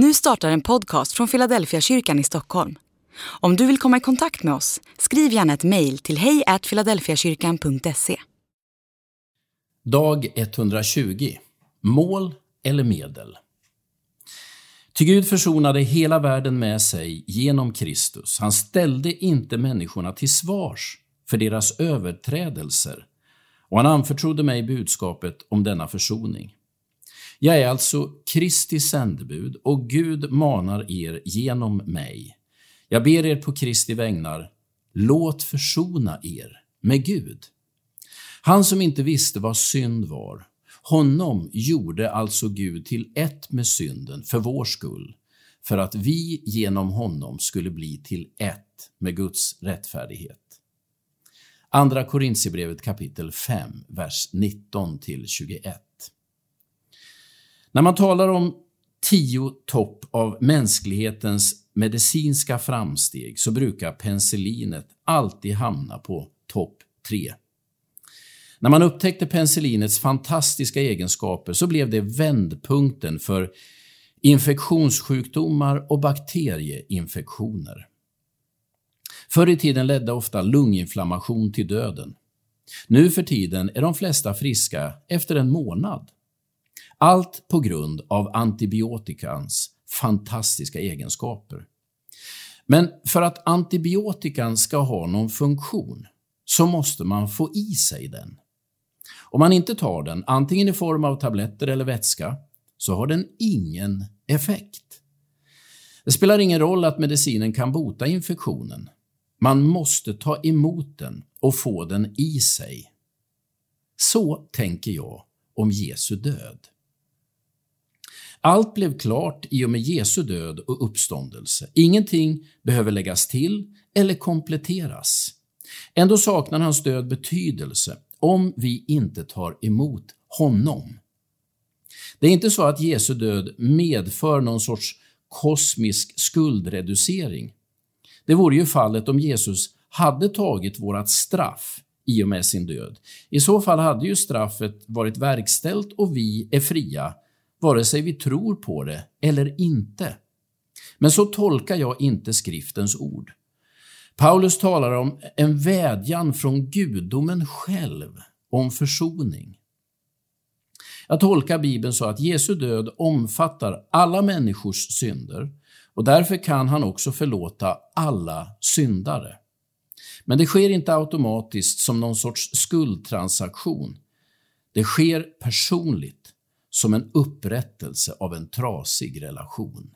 Nu startar en podcast från Philadelphia kyrkan i Stockholm. Om du vill komma i kontakt med oss, skriv gärna ett mejl till hejfiladelfiakyrkan.se. Dag 120. Mål eller medel? Ty Gud försonade hela världen med sig genom Kristus. Han ställde inte människorna till svars för deras överträdelser och han anförtrodde mig budskapet om denna försoning. Jag är alltså Kristi sändebud och Gud manar er genom mig. Jag ber er på Kristi vägnar, låt försona er med Gud. Han som inte visste vad synd var, honom gjorde alltså Gud till ett med synden för vår skull, för att vi genom honom skulle bli till ett med Guds rättfärdighet. Andra Korintierbrevet kapitel 5, vers 19 21. När man talar om tio topp av mänsklighetens medicinska framsteg så brukar penicillinet alltid hamna på topp tre. När man upptäckte penicillinets fantastiska egenskaper så blev det vändpunkten för infektionssjukdomar och bakterieinfektioner. Förr i tiden ledde ofta lunginflammation till döden. Nu för tiden är de flesta friska efter en månad. Allt på grund av antibiotikans fantastiska egenskaper. Men för att antibiotikan ska ha någon funktion så måste man få i sig den. Om man inte tar den, antingen i form av tabletter eller vätska, så har den ingen effekt. Det spelar ingen roll att medicinen kan bota infektionen. Man måste ta emot den och få den i sig. Så tänker jag om Jesu död. Allt blev klart i och med Jesu död och uppståndelse. Ingenting behöver läggas till eller kompletteras. Ändå saknar hans död betydelse om vi inte tar emot honom. Det är inte så att Jesu död medför någon sorts kosmisk skuldreducering. Det vore ju fallet om Jesus hade tagit vårt straff i och med sin död. I så fall hade ju straffet varit verkställt och vi är fria vare sig vi tror på det eller inte. Men så tolkar jag inte skriftens ord. Paulus talar om en vädjan från gudomen själv om försoning. Jag tolkar Bibeln så att Jesu död omfattar alla människors synder och därför kan han också förlåta alla syndare. Men det sker inte automatiskt som någon sorts skuldtransaktion. Det sker personligt som en upprättelse av en trasig relation.